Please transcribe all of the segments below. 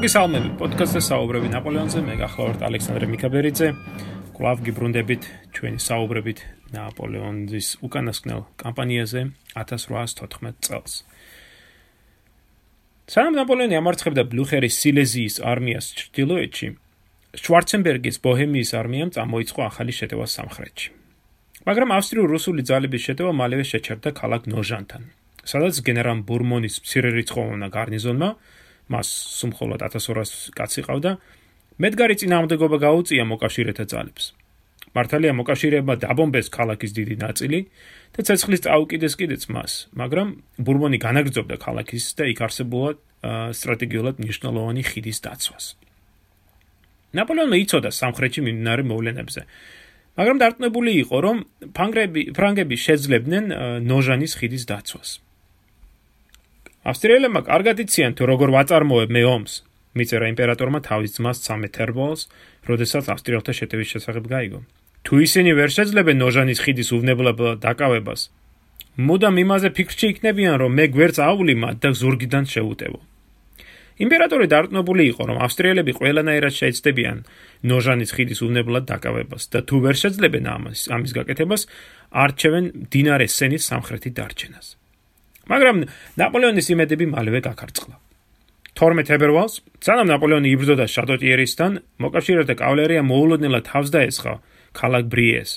მოგესალმები პოდკასტზე საუბრები ნაპოლეონზე მე გახლავართ ალექსანდრე მიქაბერიძე. კლავ გიბრუნდებით ჩვენი საუბრებით ნაპოლეონის უკანასკნელ კამპანიაზე 1814 წელს. სანამ ნაპოლეონი ამარცხებდა ბლუხერის სილეზიის არმიას ჩრდილოეთში შვარცენბერგის ბოჰემიის არმიამ წამოიწყო ახალი შეტევა სამხრეთში. მაგრამ ავსტრიულ-რუსული ძალების შეტევა მალევე შეჩერდა ქალაქ ნოჟანთან. სადაც გენერალ ბურმონის მცირერიცხოვნა გარნიზონმა მას სუმხოლოდ 1200 კაცი ყავდა. მედგარი წინააღმდეგობა გაუწია მოკავშირეთა ძალებს. მართალია მოკავშირეებმა დაბომბეს ქალაქის დიდი ნაწილი და ცეცხლის წაუკიდეს კიდეც მას, მაგრამ ბურბონი განაგრძობდა ქალაქის და იქ არსებულა სტრატეგიულად მნიშვნელოვანი ხიდის დაცვას. ნაპოლეონმა იცოდა სამხრეთში მიმდინარე მოვლენებზე. მაგრამ დარწმუნებული იყო, რომ ფრანგები ფრანგები შეძლებდნენ ნოჟანის ხიდის დაცვას. ავსტრიელებმა კარგად იციან თუ როგორ ვაწარმოებ მე ომს. მიწერა იმპერატორმა თავის ძმას სამეთერბოლს, როდესაც ავსტრიელთა შეტევის შესახებ გაიგო. თუ ისინი ვერ შეძლებენ ნოჟანის ხიდის უვნებლად დაკავებას, მუდამ იმაზე ფიქრში იქნებიან, რომ მე გვერდს აავლი მათ და ზურგიდან შეუტევო. იმპერატორი დარწმუნებული იყო, რომ ავსტრიელები ყველანაირად შეეცდებიან ნოჟანის ხიდის უვნებლად დაკავებას და თუ ვერ შეძლებენ ამას, ამის გაკეთებას, არჩევენ დინარე სენის სამხრეთის დარჩენას. მაგრამ ნაპოლეონის იმედები მალევე გაქარწყლა. 12 თებერვალს, სანამ ნაპოლეონი იბრძოდა შატოტიერისთან, მოკავშირეთა კავალერია მოულოდნელად თავს დაესხა ქალაქ ბრიეს,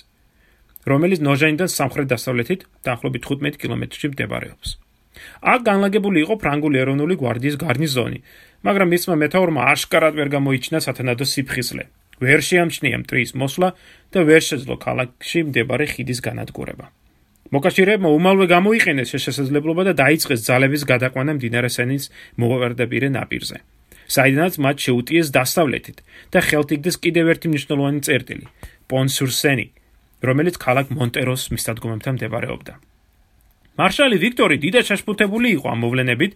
რომელიც ნოჟანიდან სამხრეთ-დასავლეთით დაახლოებით 15 კილომეტრში მდებარეობს. აქ განლაგებული იყო ფრანგული ეროვნული გვარდიის გარნიზონი, მაგრამ მისმა მეტაურმა აშკარად ვერ გამოიჩინა სათანადო სიფხიზლე. ვერ შეამჩნია მტრის მოსვლა და ვერ შეძლო ქალაქში მდებარე ხიდის განადგურება. მოკავშირეებმა უმალვე გამოიყენეს შესაძლებლობა და დაიწყეს ძალების გადაყვანა მდინარე სენის მოვარდაპირე ნაპირზე. საიდანაც მათ შეუტიეს დასავლეთით და ხელთ კიდევ ერთი მნიშვნელოვანი წერტილი, პონსურსენი, რომელიც ქალაქ მონტეროს მისადგომებთან მდებარეობდა. მარშალი ვიქტორი დიდად შეშფუთებული იყო ამ მოვლენებით,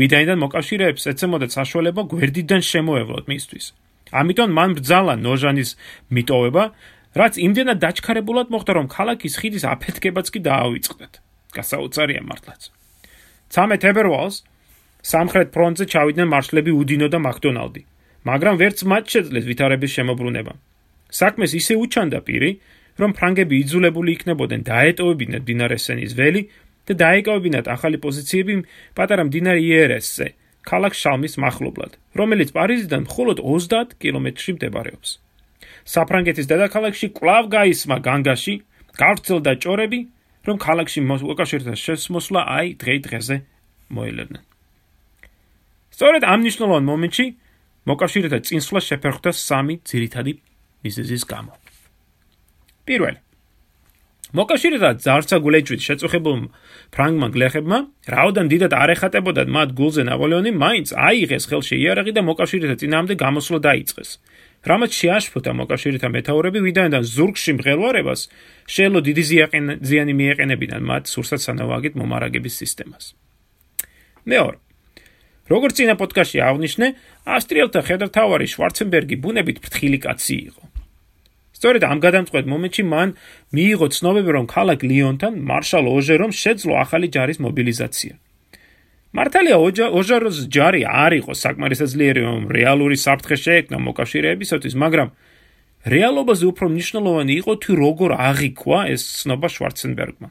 ვიდრე მოკავშირეებს ეცემოდა საშუალება გვერდიდან შემოევლოთ მისთვის. ამიტომ მან ბრძალა ნოჟანის მიტოვება რაც იმდენად დაჩქარებულად მოხდა, რომ ქალაქის ხიდის აფეთქებაც კი დაავიწყდათ. გასაოცარია მართლაც. 13 თებერვალს სამხრეთ ფრონტზე ჩავიდნენ მარშლები უდინო და მაკდონალდი, მაგრამ ვერც მათ შეძლეს ვითარების შემოbrunება. საქმეს ისე უჩანდა პირი, რომ ფრანგები იძულებული იქნებოდნენ დაეტოვებინათ დინარე სენის ველი და დაეკავებინათ ახალი პოზიციები პატარა მდინარე იერესზე, ქალაქ შალმის მახლობლად, რომელიც პარიზიდან მხოლოდ 30 კილომეტრში მდებარეობს. საფრანგეთის დედაქალაქში კვლავ გაისმა განგაში, გავრცელდა ჭორები, რომ ქალაქში მოკავშირეთა შესმოსვლა აი დღე-დღეზე მოელებნენ. სწორედ ამ მნიშვნელოვან მომენტში მოკავშირეთა წინსვლა შეფერხდა სამი ძირითადი მიზეზის გამო. პირველი მოკავშირეთა ძარცაგულეჭვით შეწუხებულ ფრანგმა გლეხებმა, რაოდენ დიდად არ ეხატებოდათ მათ გულზე ნაპოლეონი, მაინც აიღეს ხელში იარაღი და მოკავშირეთა წინააღმდეგ გამოსვლა დაიწყეს. რამაც შეაშფოთა მოკავშირეთა მეტაურები ვიდანიდან ზურგში მღელვარებას შეელო დიდი ზიანი მიეყენებინან მათ სურსათ სანავაგით მომარაგების სისტემას. მეორე როგორც წინა პოდკასტში აღნიშნე, ავსტრიელთა ხედართავარი შვარცენბერგი ბუნებით ფრთხილი კაცი იყო. სწორედ ამ გადამწყვეტ მომენტში მან მიიღო ცნობები, რომ ქალაქ ლიონთან მარშალ ოჟერომ შეძლო ახალი ჯარის მობილიზაცია. მართალია ოჟაროს ჯარი არ იყო საკმარისად ძლიერი რომ რეალური საფრთხე შეექმნა მოკავშირეებისათვის, მაგრამ რეალობაზე უფრო მნიშვნელოვანი იყო თუ როგორ აღიქვა ეს ცნობა შვარცენბერგმა,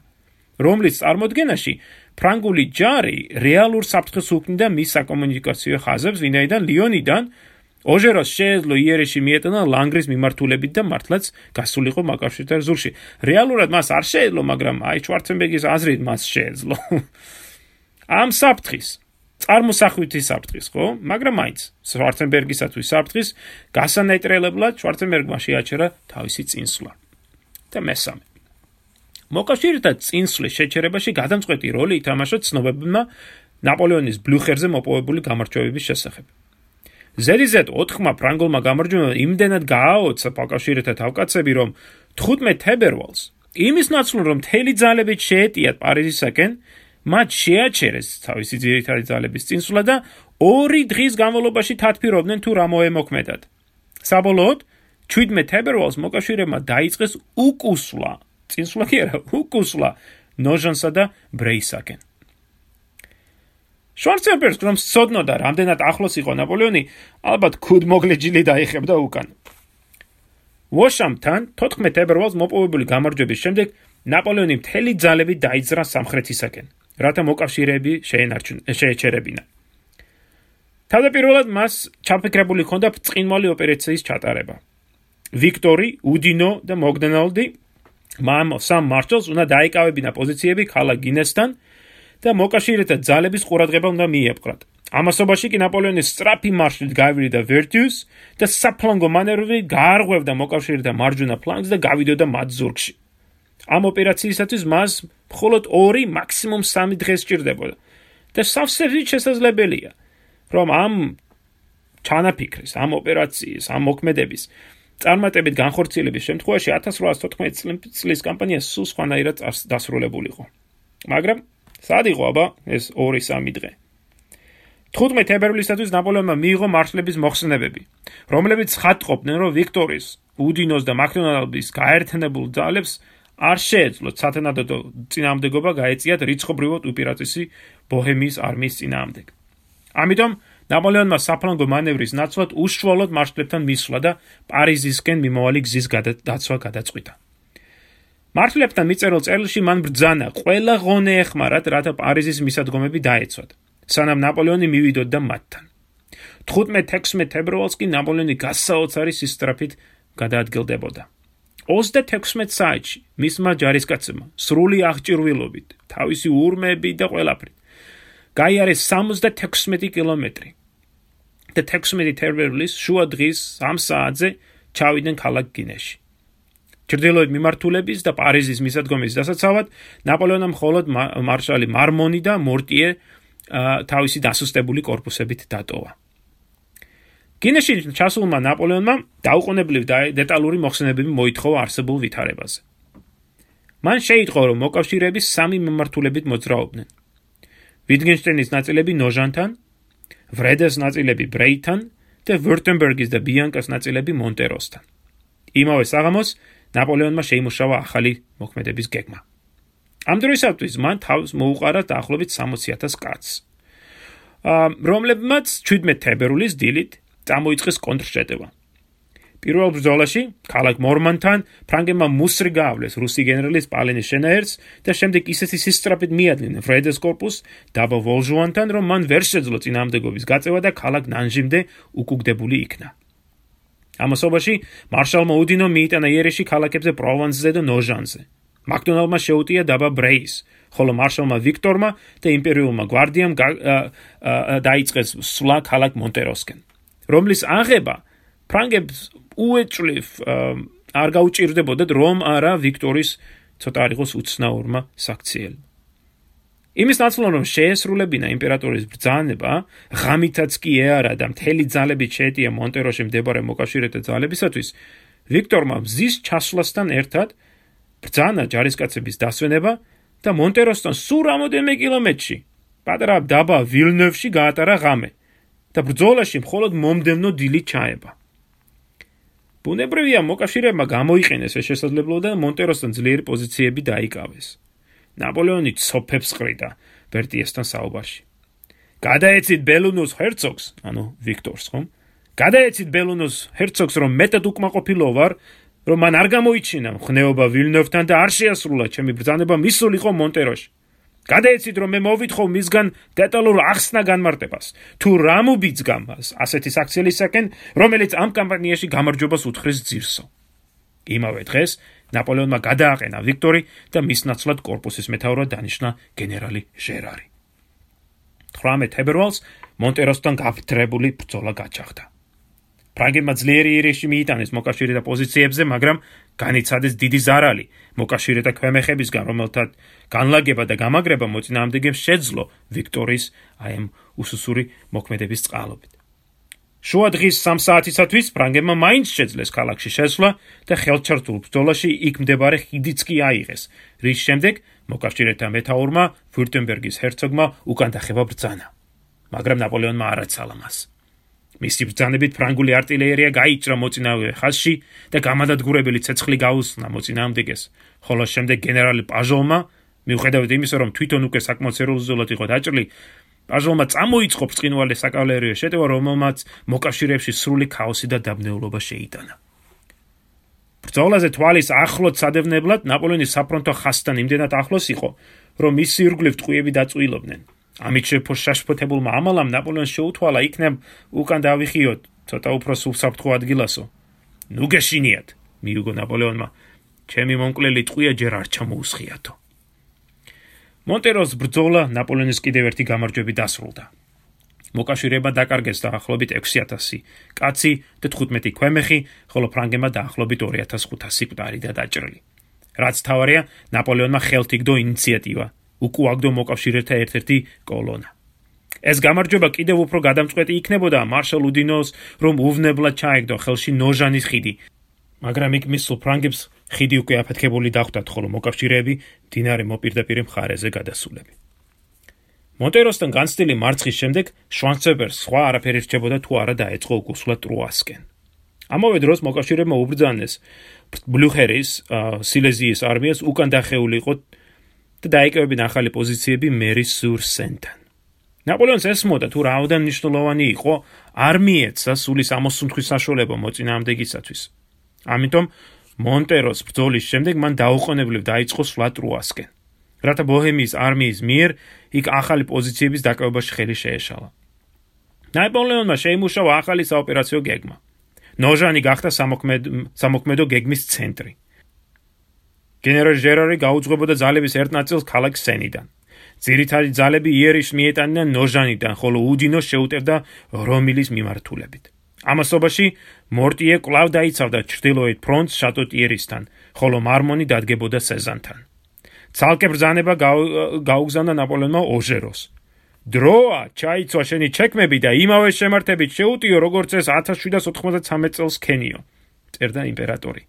რომლის წარმოქმნაში ფრანგული ჯარი რეალურ საფრთხეს უქმნიდა მის საკომუნიკაციო ხაზებს, ვინაიდან ლიონიდან ოჟეროს შეეძლო იერეში მიეტანა ლანგრის მიმართულებით და მართლაც გასულიყო მაკავშირთა ზურში. რეალურად მას არ შეეძლო, მაგრამ აი შვარცენბერგის აზრით მას შეეძლო. ამ საფრთხის წარმოსახვითი საფრთხის, ხო? მაგრამ მაინც შვარცენბერგისათვის საფრთხის გასანაიტრელებლად შვარცენბერგმა შეაჩერა თავისი წინსვლა. და მესამე. მოკავშირეთა წინსვლის შეჩერებაში გადამწყვეტი როლი ითამაშა ცნობებმა ნაპოლეონის ბლუხერზე მოპოვებული გამარჯვებების შესახებ. ზედიზედ 4-მა ფრანგულმა გამარჯვებამ იმდენად გააოცა მოკავშირეთა თავკაცები, რომ 15 თებერვალს იმის ნაცვლად რომ თელი ძალებით შეეტიათ პარიზისაკენ, მათ შეაჩერეს თავისი ძირითადი ძალების წინსვლა და ორი დღის განმავლობაში თათფირობდნენ თუ რა მოემოქმედათ. საბოლოოდ 17 თებერვალს მოკავშირეებმა დაიწყეს უკუსვლა, წინსვლა კი არა, უკუსვლა ნოჟანსა და ბრეისაკენ. შვარცენბერგს რომ სწოდნოდა რამდენად ახლოს იყო ნაპოლეონი, ალბათ ქუდ მოგლეჯილი დაიხებდა უკან. ვოშამთან 14 თებერვალს მოპოვებული გამარჯვების შემდეგ ნაპოლეონი მთელი ძალები დაიძრა სამხრეთისაკენ, რათა მოკავშირეები შეეჩერებინა. თავდაპირველად მას ჩაფიქრებული ჰქონდა წინმალი ოპერაციის ჩატარება. ვიქტორი, უდინო და მოგდენალდი მამ სამ მარშალს უნდა დაიკავებინა პოზიციები ქალაქ გინესთან და მოკავშირეთა ძალების ყურადღება უნდა მიეპყრათ. ამასობაში კი ნაპოლეონის სტრაფი მარშრუტი გავიდა ვერტიუს და საფლანგო მანევრები გაარღვევდა მოკავშირეთა მარჯვენა ფლანგს და გავიდოდა მათ ზურგში. ამ ოპერაციისათვის მას მხოლოდ 2, მაქსიმუმ 3 დღე სჭირდებოდა. და სავსებით შესაძლებელია, რომ ამ ჩანაფიქრის, ამ ოპერაციის, ამ მოქმედების წარმატებით განხორციელების შემთხვევაში 1814 წლის კამპანია სულ სხვანაირად დასრულებულიყო. მაგრამ სად იყო აბა ეს 2-3 დღე? 15 თებერვლისათვის ნაპოლეონმა მიიღო მარშლების მოხსნებები, რომლებიც ხატყოფდნენ, რომ ვიქტორის, უდინოს და მაკდონალდის გაერთიანებულ ძალებს არ შეეძლოთ სათანადო წინააღმდეგობა გაეწიათ რიცხობრივად უპირატესი ბოჰემიის არმიის წინააღმდეგ. ამიტომ ნაპოლეონმა საფლანგო მანევრის ნაცვლად უშუალოდ მარშლებთან მისვლა და პარიზისკენ მიმავალი გზის გადაცვა გადაწყვიტა. მარშლებთან მიწერილ წერილში მან ბრძანა ყველა ღონე ეხმარათ, რათა პარიზის მისადგომები დაეცვათ, სანამ ნაპოლეონი მივიდოდა მათთან. 15-16 თებერვალს კი ნაპოლეონი გასაოცარი სისტრაფით გადაადგილდებოდა. 36 საათში მისმა ჯარისკაცებმა სრული აღჭურვილობით, თავისი ურმეები და ყველაფრით გაიარეს 76 კილომეტრი. და 16 თერბერლის შუა დღის ამ საათზე ჩავიდნენ ქალაქ გინეში. ჩრდილოეთ მიმართულების და პარიზის მისადგომის დასაცავად ნაპოლეონმა მხოლოდ მარშალი მარმონი და მორტიე თავისი დასუსტებული корпуსებით დატოვა. გინეში ჩასულმა ნაპოლეონმა დაუყოვნებლივ და დეტალური მოხსენებები მოითხოვა არსებულ ვითარებაზე. მან შეიტყო, რომ მოკავშირეების სამი მიმართულებით მოძრაობდნენ. ვიტგენშტეინის ნაწილები ნოჟანთან, ვრედეს ნაწილები ბრეითან და ვურტენბერგის და ბიანკას ნაწილები მონტეროსთან. იმავე საღამოს ნაპოლეონმა შეიმუშავა ახალი მოქმედების გეგმა. ამ დროისათვის მან თავს მოუყარა დაახლოებით 60000 კაცს. რომლებმაც 17 თებერვლის დილით წამოიწყეს კონტრშეტევა. პირველ ბრძოლაში, ქალაქ მორმანთან, ფრანგებმა მუსრი გაავლეს რუსი გენერალის პალენის შენაერს და შემდეგ ისეთი სისტრაფით მიადგნენ ფრედეს კორპუს დაბა ვოლჟუანთან, რომ მან ვერ შეძლო წინამდებობის გაწევა და ქალაქ ნანჟიმდე უკუგდებული იქნა. ამასობაში მარშალმა უდინო მიიტანა იერეში ქალაქებზე პროვანსზე და ნოჟანზე. მაკდონალდმა შეუტია დაბა ბრეის, ხოლო მარშალმა ვიქტორმა და იმპერიულმა გვარდიამ დაიწყეს სვლა ქალაქ მონტეროსკენ. რომლის აღება ფრანგებს უეჭვლივ არ გაუჭirdებოდათ რომ არა ვიქტორის ცოტა არ იყოს უცნაურმა საქციელ. იმის ნაცვლად რომ შეესრულებინა იმპერატორის ბრძანება, ღამითაც კი ეარა და მთელი ძალები შეეტია მონტეროში მდებარე მოკავშირეთა ძალებისათვის, ვიქტორმა მზის ჩასვლასთან ერთად ბრძანა ჯარისკაცების დასვენება და მონტეროსთან სულ რამოდენიმე კილომეტრში, პატარა დაბა ვილნევში გაატარა ღამე და ბრძოლაში მხოლოდ მომდევნო დილი ჩაება. ბუნებრივია, მოკავშირეებმა გამოიყენეს ეს შესაძლებლობა და მონტეროსთან ძლიერი პოზიციები დაიკავეს. ნაპოლეონი სოფებს ყრიდა ბერტიესთან საუბარში. გადაეცით ბელუნოს ჰერცოგს, ანუ ვიქტორს, ხომ? გადაეცით ბელუნოს ჰერცოგს, რომ მეტად უკმაყოფილო ვარ, რომ მან არ გამოიჩინა ხნეობა ვილნოვთან და არ შეასრულა ჩემი ბრძანება მისულიყო მონტეროში. გადაეცით რომ მე მოვითხო მისგან დეტალურ ახსნა განმარტებას. თუ რამუბიძგამ მას ასეთი საქციელისაკენ რომელიც ამ კამპანიაში გამარჯვებას უთხრეს ძირსო. იმავე დღეს ნაპოლეონმა გადააყენა ვიქტორი და მის ნაცვლად корпуსის მეთაურად დანიშნა გენერალი ჟერარი. 18 თებერვალს მონტეროსთან გაფთრებული ბრძოლა გაჩაღდა ფრანგებმა ძლიერი ირიში მიიტანეს მოკავშირეთა პოზიციებზე, მაგრამ განიცადეს დიდი ზარალი მოკავშირეთა ქვემეხებისგან, რომელთა განლაგება და გამაგრება მოწინააღმდეგებს შეძლო ვიქტორიის აი ამ უსუსური მოქმედების წყალობით. შუა დღის 3 საათისათვის ფრანგებმა მაინც შეძლეს ქალაქში შესვლა და ხელჩართულ ბრძოლაში იქ მდებარე ხიდიც კი აიღეს, რის შემდეგ მოკავშირეთა მეთაურმა ვიურტემბერგის ჰერცოგმა უკან დახება ბრძანა. მაგრამ ნაპოლეონმა არ აცალა მას. მისი ბრძანებით ფრანგული артиლერია გაიჭრა მოწინავე ხაზში და გამადადგურებელი ცეცხლი გაუსწნა მოწინააღმდეგეს. ხოლო შემდეგ გენერალი პაჟოვმა მიუხედავად იმისა, რომ თვითონ უკვე საკმაოდ სერიოზულად იყო დაჭრილი, პაჟოვმა წამოიწყო ბრწყინვალე საკავალერიო შეტევა, რომელმაც მოკავშირეებში სრული ქაოსი და დაბნეულობა შეიტანა. ბრძოლაზე თვალის ახლოთ სადევნებლად ნაპოლეონის საფრონტო ხასთან იმდენად ახლოს იყო, რომ მის ირგვლივ ტყუები დაწუილობდნენ. ამით შეფო შაშფოთებულმა ამალამ ნაპოლეონს შეუთვალა იქნებ უკან დავიხიოთ, ცოტა უფრო სულსაფრთხო ადგილასო. ნუ გეშინიათ, მიუგო ნაპოლეონმა. ჩემი მონკლელი ტყუია ჯერ არ ჩამოუსხიათო. მონტეროს ბრძოლა ნაპოლეონის კიდევ ერთი გამარჯვებით დასრულდა. მოკავშირეებმა დაკარგეს დაახლოებით 6000 კაცი და 15 ქვემეხი, ხოლო ფრანგებმა დაახლოებით 2500 კვდარი და დაჭრილი. რაც თავარია, ნაპოლეონმა ხელთ იგდო ინიციატივა, უკუაგდო მოკავშირეთა ერთ-ერთი კოლონა. ეს გამარჯვება კიდევ უფრო გადამწყვეტი იქნებოდა მარშალ უდინოს, რომ უვნებლად ჩაეგდო ხელში ნოჟანის ხიდი. მაგრამ იქ მის ფრანგებს ხიდი უკვე აფეთქებული დახვდათ, ხოლო მოკავშირეები დინარე მოპირდაპირე მხარეზე გადასულები. მონტეროსთან განცდილი მარცხის შემდეგ შვანცებერს სხვა არაფერი რჩებოდა თუ არა დაეწყო უკუსლა ტრუასკენ. ამავე დროს მოკავშირეებმა უბრძანეს ბლუხერის სილეზიის არმიას უკან დახეულიყო და დაიკავებინ ახალი პოზიციები მერის სურსენთან. ნაპოლეონს ესმოდა თუ რა უდან ნიშნულოვანი იყო არმიეცა სულის ამოსუნთქვის საშუალება მოწინააღმდეგისათვის. ამიტომ მონტეროს ბრძოლის შემდეგ მან დაუყოვნებლივ დაიწყო სვლა ტრუასკენ. რათა ბოჰემიის არმიის მიერ იქ ახალი პოზიციების დაკავებაში ხელი შეეშალა. ნაპოლეონმა შეიმუშავა ახალი საოპერაციო გეგმა. ნოჟანი გახდა სამოქმედო გეგმის ცენტრი. გენერალ ჟერარი გაუძღვებოდა ძალების ერთ ნაწილს ქალაქ სენიდან. ძირითადი ძალები იერიშ მიეტანდნენ ნოჟანიდან, ხოლო უდინო შეუტევდა რომილის მიმართულებით. ამასობაში მორტიე კლავ დაიცავდა ჩრდილოეთ ფრონტს შატოტიერისთან, ხოლო მარმონი დადგებოდა სეზანთან. ცალკე ბრძანება გაუგზავნა ნაპოლეონმა ოჟეროს. დროა, ჩაიცვა შენი ჩეკმები და იმავე შემართებით შეუტიო როგორც ეს 1793 წელს ქენიო. წერდა იმპერატორი.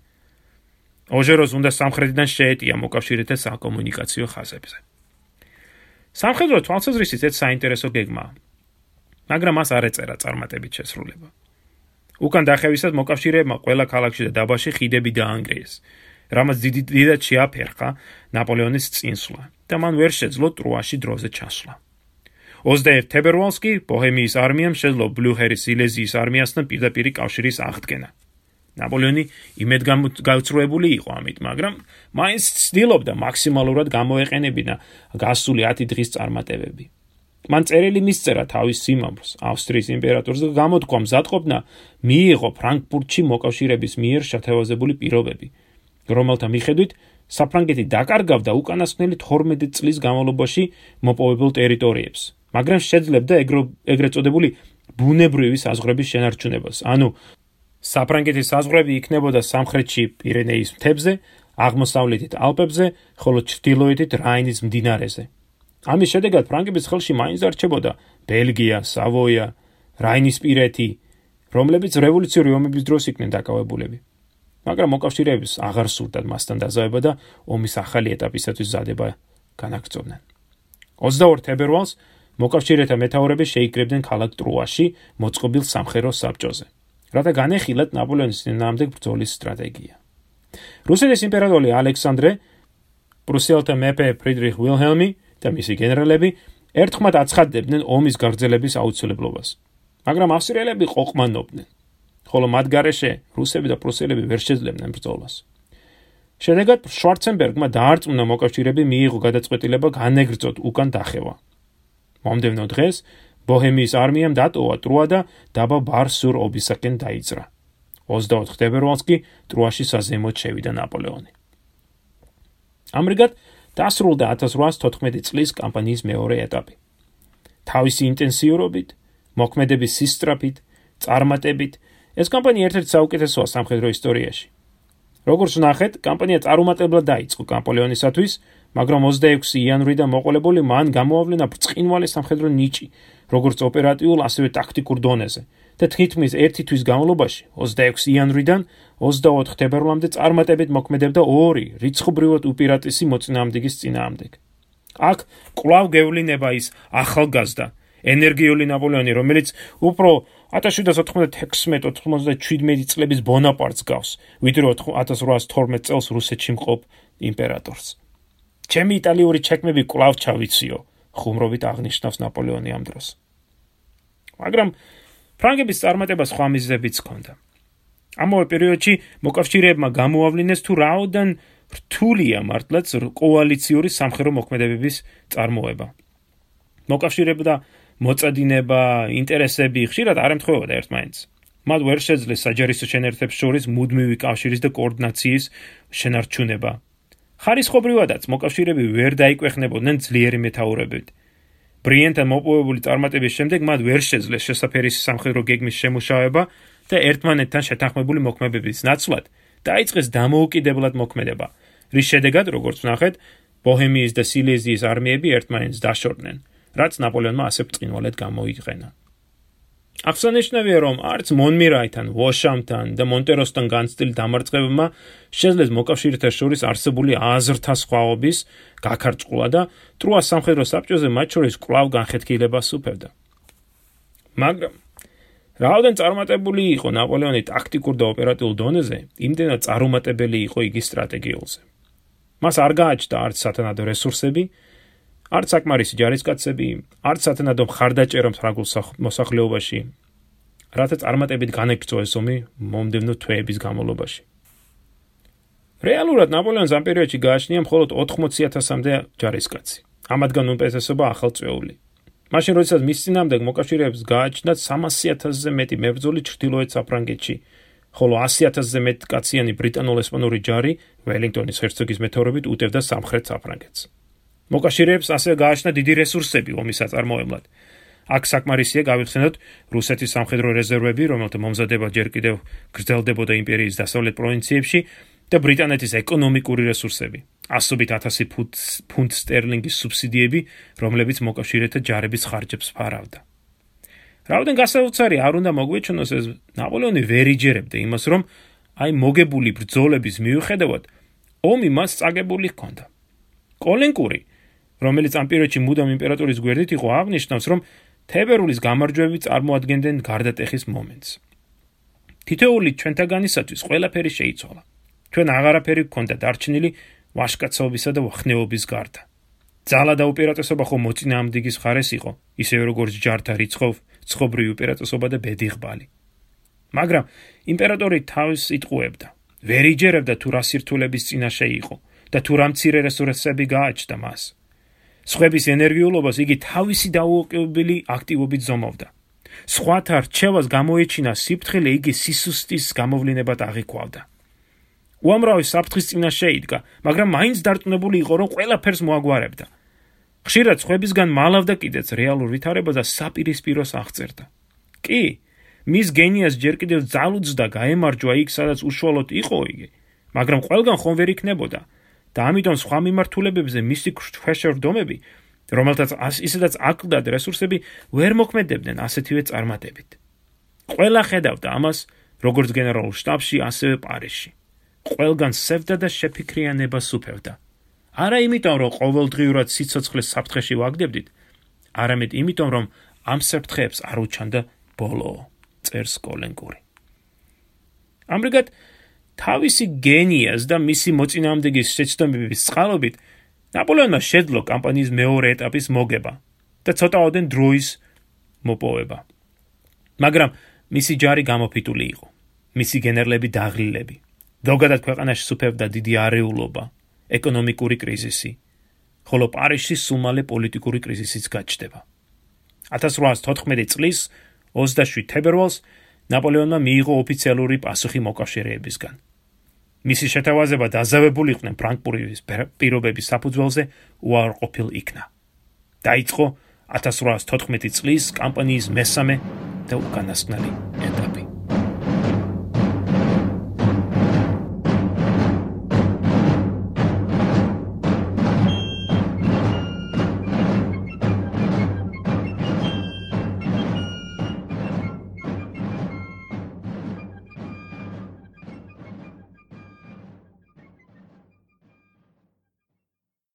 ოჟეროს უნდა სამხრეთიდან შეეტია მოკავშირეთა საკომუნიკაციო ხაზებზე. სამხედრო თვალსაზრისით ეს საინტერესო გეგმაა. მაგრამ მას არ ეწერა წარმატებით შესრულება. უკან დახევისად მოკავშირეებმა ყველა ქალაქში და დაბაში ხიდები დაანგრიეს. რამაც დიდად შეაფერხა ნაპოლეონის წინსვლა და მან ვერ შეძლო ტრუაში დროზე ჩასვლა. 21 თებერვალს კი ბოჰემიის არმიამ შეძლო ბლუჰერის სილეზიის არმიასთან პირდაპირი კავშირის აღდგენა. ნაპოლეონი იმედგაცრუებული იყო ამით, მაგრამ მაინც ცდილობდა მაქსიმალურად გამოეყენებინა გასული 10 დღის წარმატებები. მან წერილი მისწერა თავის სიმამრს ავსტრიის იმპერატორს და გამოთქვა მზადყოფნა მიიღო ფრანკფურტში მოკავშირეების მიერ შეთევაზებული პირობები, რომელთა მიხედვით საფრანგეთი დაკარგავდა უკანასკნელი 12 წლის განმავლობაში მოპოვებულ ტერიტორიებს, მაგრამ შეძლებდა ეგრეთ წოდებული ბუნებრივი საზღვრების შენარჩუნებას. ანუ საფრანგეთის საზღვრები იქნებოდა სამხრეთში პირენეის მთებზე, აღმოსავლეთით ალპებზე, ხოლო ჩრდილოეთით რაინის მდინარეზე. ამის შედეგად ფრანგების ხელში მაინც არჩებოდა ბელგია, სავოია, რაინისპირეთი, რომლებიც რევოლუციური ომების დროს იქნენ დაკავებულები. მაგრამ მოკავშირეებს აღარ სურდათ მასთან დაზავება და ომის ახალი ეტაპისათვის ზადება განაგრძობდნენ. 22 თებერვალს მოკავშირეთა მეთაურები შეიკრებდნენ ქალაქ ტრუაში მოწყობილ სამხედრო საბჭოზე. რათა განეხილათ ნაპოლეონის ძინავდე ბრძოლის სტრატეგია. რუსეთის იმპერატორი ალექსანდრე პრუსიელთა მეფე ფრიდრიხ ვილჰელმი და მისი გენერალები ერთხმად აცხადდებდნენ ომის გაგრძელების აუცილებლობას. მაგრამ ავსტრიელები ყოყმანობდნენ. ხოლო მათ გარეშე რუსები და პრუსიელები ვერ შეძლებდნენ ბრძოლას. შედეგად შვარცენბერგმა დაარწმუნა მოკავშირეები მიიღო გადაწყვეტილება განეგრძოთ უკან დახევა. მომდევნო დღეს ბოჰემიის არმიამ დატოვა ტრუა და დაბა ბარსურ ობისაკენ დაიძრა. 24 თებერვალს კი ტრუაში საზემოთ შევიდა ნაპოლეონი. ამრიგად დასრულდა 1814 წლის კამპანიის მეორე ეტაპი. თავისი ინტენსიურობით, მოქმედების სისტრაფით, წარმატებით, ეს კამპანია ერთ-ერთი საუკეთესოა სამხედრო ისტორიაში. როგორც ნახეთ, კამპანია წარუმატებლად დაიწყო ნაპოლეონისათვის, მაგრამ 26 იანვრიდან მოყოლებული მან გამოავლინა ბრწყინვალე სამხედრო ნიჭი, როგორც ოპერატიულ, ასევე ტაქტიკურ დონეზე. და თითქმის ერთი თვის განმავლობაში 26 იანვრიდან 24 თებერვლამდე წარმატებით მოქმედებდა ორი რიცხობრივად უპირატესი მოწინააღმდეგის წინააღმდეგ. აქ კვლავ გევლინება ის ახალგაზრდა ენერგიული ნაპოლეონი, რომელიც უფრო 1796-97 წლების ბონაპარტს გავს, ვიდრე 1812 წელს რუსეთში მყოფ იმპერატორს. ჩემი იტალიური ჩეკმები კვლავ ჩავიციო, ხუმრობით აღნიშნავს ნაპოლეონი ამ დროს. მაგრამ ფრანგების წარმატება სხვა მიზეზებიც ჰქონდა. ამავე პერიოდში მოკავშირეებმა გამოავლინეს თუ რაოდენ რთულია მართლაც კოალიციური სამხედრო მოქმედებების წარმოება. მოკავშირეებდა მოწადინება, ინტერესები ხშირად არ ემთხვეოდა ერთმანეთს. მათ ვერ შეძლეს საჯარისო შენერთებს შორის მუდმივი კავშირის და კოორდინაციის შენარჩუნება. ხარისხობრივადაც მოკავშირეები ვერ დაიკვეხნებოდნენ ძლიერი მეთაურებით. ბრიენთან მოპოვებული წარმატების შემდეგ მათ ვერ შეძლეს შესაფერის სამხედრო გეგმის შემუშავება და ერთმანეთთან შეთანხმებული მოქმედებების ნაცვლად დაიწყეს დამოუკიდებლად მოქმედება, რის შედეგად, როგორც ვნახეთ, ბოჰემიის და სილეზიის არმიები ერთმანეთს დაშორდნენ, რაც ნაპოლეონმა ასე ბრწყინვალედ გამოიყენა. აღსანიშნავია, რომ არც მონმირაითან, ვოშამთან და მონტეროსთან განცდილ დამარცხებებმა შეძლეს მოკავშირეთა შორის არსებული აზრთა სხვაობის გაქარწყულა და ტრუას სამხედრო საბჭოზე მათ შორის კვლავ განხეთქილება სუფევდა. მაგრამ რაოდენ წარმატებული იყო ნაპოლეონი ტაქტიკურ და ოპერატიულ დონეზე, იმდენად წარუმატებელი იყო იგი სტრატეგიულზე. მას არ გააჩნდა არც სათანადო რესურსები, არც საკმარისი ჯარისკაცები, არც სათანადო მხარდაჭერა ფრანგულ მოსახლეობაში, რათა წარმატებით განეკრძო ეს ომი მომდევნო თვეების განმავლობაში. რეალურად ნაპოლეონს ამ პერიოდში გააჩნია მხოლოდ 80000-მდე ჯარისკაცი. ამათგან უმეტესობა ახალწეული. მაშინ როდესაც მის წინააღმდეგ მოკავშირეებს გააჩნდათ 300.000-ზე მეტი მებრძოლი ჩრდილოეთ საფრანგეთში, ხოლო 100.000-ზე მეტ კაციანი ბრიტანულ-ესპანური ჯარი ველინგტონის ჰერცოგის მეთაურობით უტევდა სამხრეთ საფრანგეთს. მოკავშირეებს ასევე გააჩნდა დიდი რესურსები ომის აწარმოებლად. აქ საკმარისია გავიხსენოთ რუსეთის სამხედრო რეზერვები, რომელთა მომზადება ჯერ კიდევ გრძელდებოდა იმპერიის დასავლეთ პროვინციებში და ბრიტანეთის ეკონომიკური რესურსები. ასობით 1000 ფუნტ სტერლინგის სუბსიდიები, რომლებიც მოკავშირეთა ჯარების ხარჯებს ფარავდა. რაოდენ გასაოცარი არ უნდა მოგვეჩვენოს ეს ნაპოლეონი ვერ იჯერებდა იმას, რომ აი მოგებული ბრძოლების მიუხედავად ომი მას წაგებული ჰქონდა. კოლენკური, რომელიც ამ პერიოდში მუდამ იმპერატორის გვერდით იყო, აღნიშნავს, რომ თებერვლის გამარჯვები წარმოადგენდნენ გარდატეხის მომენტს. თითოეული ჩვენთაგანისათვის ყველაფერი შეიცვალა. ჩვენ აღარაფერი გქონდა დარჩენილი ვაშკაცობისა და ხნეობის გარდა. ძალა და უპირატესობა ხომ მოწინააღმდეგის ხარეს იყო, ისევე როგორც ჯართა რიცხობ, ცხობრივი უპირატესობა და ბედიღბალი. მაგრამ იმპერატორი თავის იტყუებდა, ვერ იჯერებდა თუ რა სირთულების წინაშე იყო და თუ რა მცირე რესურსები გააჩნდა მას. სხვების ენერგიულობას იგი თავისი დაუოკებელი აქტივობით ზომავდა. სხვათა რჩევას გამოეჩინა სიფრთხილე იგი სისუსტის გამოვლინებად აღიქვავდა. უამრავი საფრთხის წინაშე იდგა, მაგრამ მაინც დარწმუნებული იყო, რომ ყველაფერს მოაგვარებდა. ხშირად სხვებისგან მალავდა კიდეც რეალურ ვითარებას და საპირისპიროს აღწერდა. კი, მის გენიას ჯერ კიდევ ძალუძდა გაემარჯვა იქ, სადაც უშუალოდ იყო იგი, მაგრამ ყველგან ხომ ვერ იქნებოდა. და ამიტომ სხვა მიმართულებებზე მისი ქვეშევრდომები, რომელთაც ისედაც აკლდათ რესურსები, ვერ მოქმედებდნენ ასეთივე წარმატებით. ყველა ხედავდა ამას როგორც გენერალურ შტაბში, ასევე პარიზში. ყველგან სევდა და შეფიქრიანება სუფევდა. არა იმიტომ, რომ ყოველდღიურად სიცოცხლეს საფრთხეში ვაგდებდით, არამედ იმიტომ, რომ ამ საფრთხეებს არ უჩანდა ბოლო, წერს კოლენკური. ამრიგად, თავისი გენიას და მისი მოწინააღმდეგის შეცდომების წყალობით ნაპოლეონმა შეძლო კამპანიის მეორე ეტაპის მოგება და ცოტაოდენ დროის მოპოვება. მაგრამ მისი ჯარი გამოფიტული იყო. მისი გენერლები დაღლილები. ზოგადად ქვეყანაში სუფევდა დიდი არეულობა, ეკონომიკური კრიზისი, ხოლო პარიზში სუმალე პოლიტიკური კრიზისიც გაჩნდება. 1814 წლის 27 თებერვალს ნაპოლეონმა მიიღო ოფიციალური პასუხი მოკავშირეებისგან. მისი შეთავაზება დაზავებული იყვნენ ფრანკფურტის პირობების საფუძველზე უარყოფილ იქნა. დაიწყო 1814 წლის კამპანიის მესამე და უკანასკნელი ეტაპი.